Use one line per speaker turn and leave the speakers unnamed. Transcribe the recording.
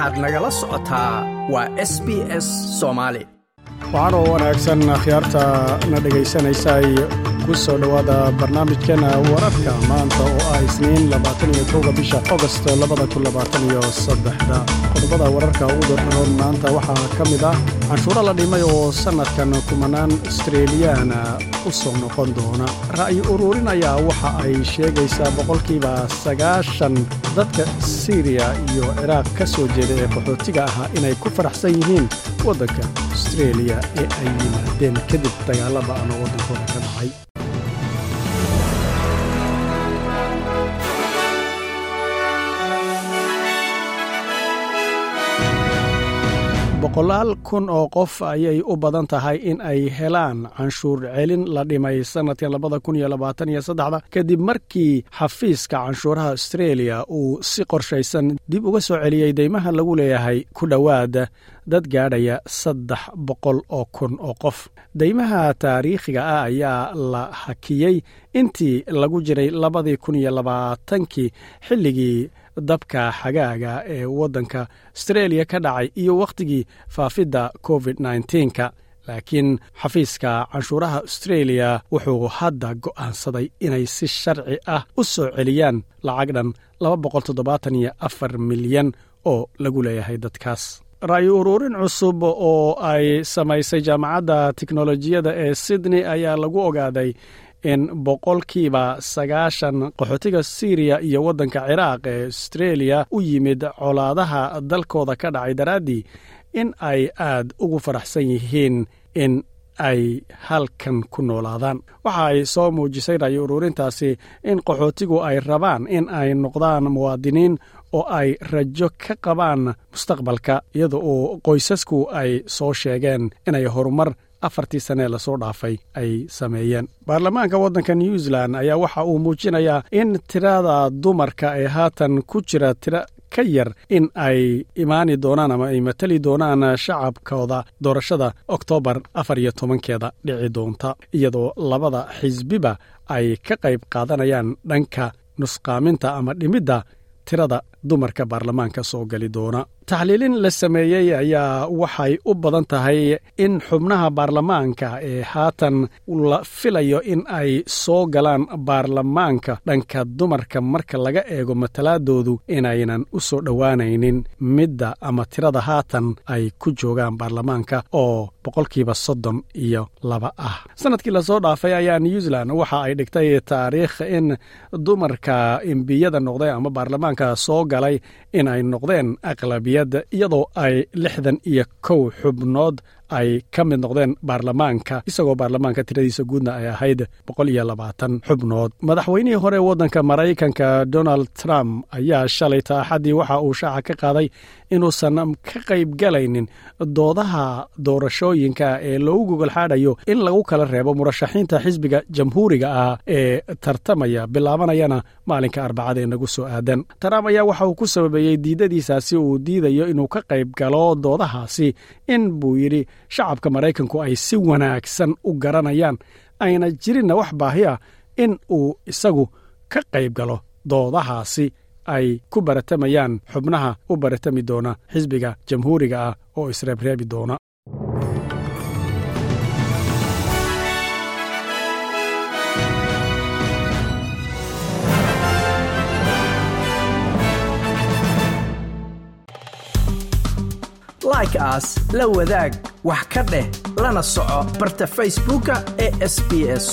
waxaad nagala socotaa waa s b s soomaali
waxaanoo wanaagsan akhyaarta na dhegaysanaysaay ku soo dhowaada barnaamijkeena wararka maanta oo ah isniin labaataniyo kowga bisha ogost labada kun labaataniyo saddexda. Qodobada wararka ugu dorroon maanta waxaa ka mid ah canshuuro la dhimay oo sannadkan kumanaan astreeliyaana u soo noqon doona. Ra'yi uruurin ayaa waxa ay sheegaysaa boqolkiiba sagaashan dadka siiriya iyo ciraaq ka soo jeeda ee qaxootiga ahaa inay ku faraxsan yihiin waddanka astreeliya ee ay yimaadeen kadib dagaalla ba'an oo waddankooda ka dhacay boqolaal kun oo qof ayay u badan tahay in ay helaan canshuur celin la dhimay sannadkan labada kun iyo labaatan iyo saddexda kadib markii xafiiska canshuuraha astreeliya uu si qorshaysan dib uga soo celiyey deymaha lagu leeyahay ku dhowaada dad gaadhaya saddex boqol oo kun oo qof. Deymaha taariikhiga ah ayaa la hakiyey intii lagu jiray labadii kun iyo labaatankii xilligii dabka xagaaga ee waddanka astreeliya ka dhacay iyo wakhtigii faafidda covid nneteen-ka laakiin xafiiska canshuuraha astreeliya wuxuu hadda go'aansaday inay si sharci ah u soo celiyaan lacag dhan laba boqol toddobaatan iyo afar milyan oo lagu leeyahay dadkaas. Ra'yi uruurin cusub oo ay samaysay jaamacadda tiknolojiyadda ee sydney ayaa lagu ogaaday in boqolkiiba sagaashan qaxootiga siiriya iyo waddanka ciraaq ee astreeliya u yimid colaadaha dalkooda ka dhacay daraaddii in ay aad ugu faraxsan yihiin in ay halkan ku noolaadaan. Waxa ay soo muujisay ra'yi uruurintaasi in qaxootigu ay rabaan in ay noqdaan muwaadiniin oo ay rajo ka qabaan mustaqbalka iyada oo qoysasku ay soo sheegeen inay horumar afartii sanee la soo dhaafay ay sameeyeen. Baarlamaanka waddanka new zealand ayaa waxa uu muujinayaa in tirada dumarka ee haatan ku jira tira ka yar in ay imaani doonaan ama ay matali doonaan shacabkooda doorashada oktoobar afar iyo tobankeeda dhici doonta iyadoo labada xisbiba ay ka qayb qaadanayaan dhanka nusqaaminta ama dhimidda tirada dumarka baarlamaanka soo gali doona. Taxliilin la sameeyey ayaa waxay u badan tahay in xubnaha baarlamaanka ee haatan la filayo in ay soo galaan baarlamaanka dhanka dumarka marka laga eego matalaadoodu inaynan u soo dhowaanaynin midda ama tirada haatan ay ku joogaan baarlamaanka oo boqolkiiba soddon iyo laba ah. Sannadkii la soo dhaafay ayaa new zealand waxa ay dhigtay taariikh in dumarka imbiyada noqday ama baarlamaanka soo galay in ay noqdeen aqlabiyad iyadoo ay lixdan iyo kow xubnood ay ka mid noqdeen baarlamaanka isagoo baarlamaanka tiradiisa guudna ay ahayd boqol iyo labaatan xubnood. Madaxweynihii hore waddanka maraykanka donald trump ayaa shalay taaxaddii waxa uu shaaca ka qaaday inuusan ka qaybgalaynin doodaha doorashooyinka ee loogu gogolxaadhayo in lagu kala reebo murashaxiinta xisbiga jamhuuriga ah ee tartamaya bilaabanayana maalinka arbacada ee nagu soo aadan. Trump ayaa waxa uu ku sababeeyey diidadiisaasi uu diidayo inuu ka qayb galo doodahaasi in buu yidhi shacabka maraykanku ay si wanaagsan u garanayaan ayna jirinna wax baahi ah in uu isagu ka qayb galo doodahaasi ay ku baratamayaan xubnaha u baratami doona xisbiga jamhuuriga ah oo isreebreebi doona
like aas la wadaag wax ka dheh lana soco barta facebooka ee sb s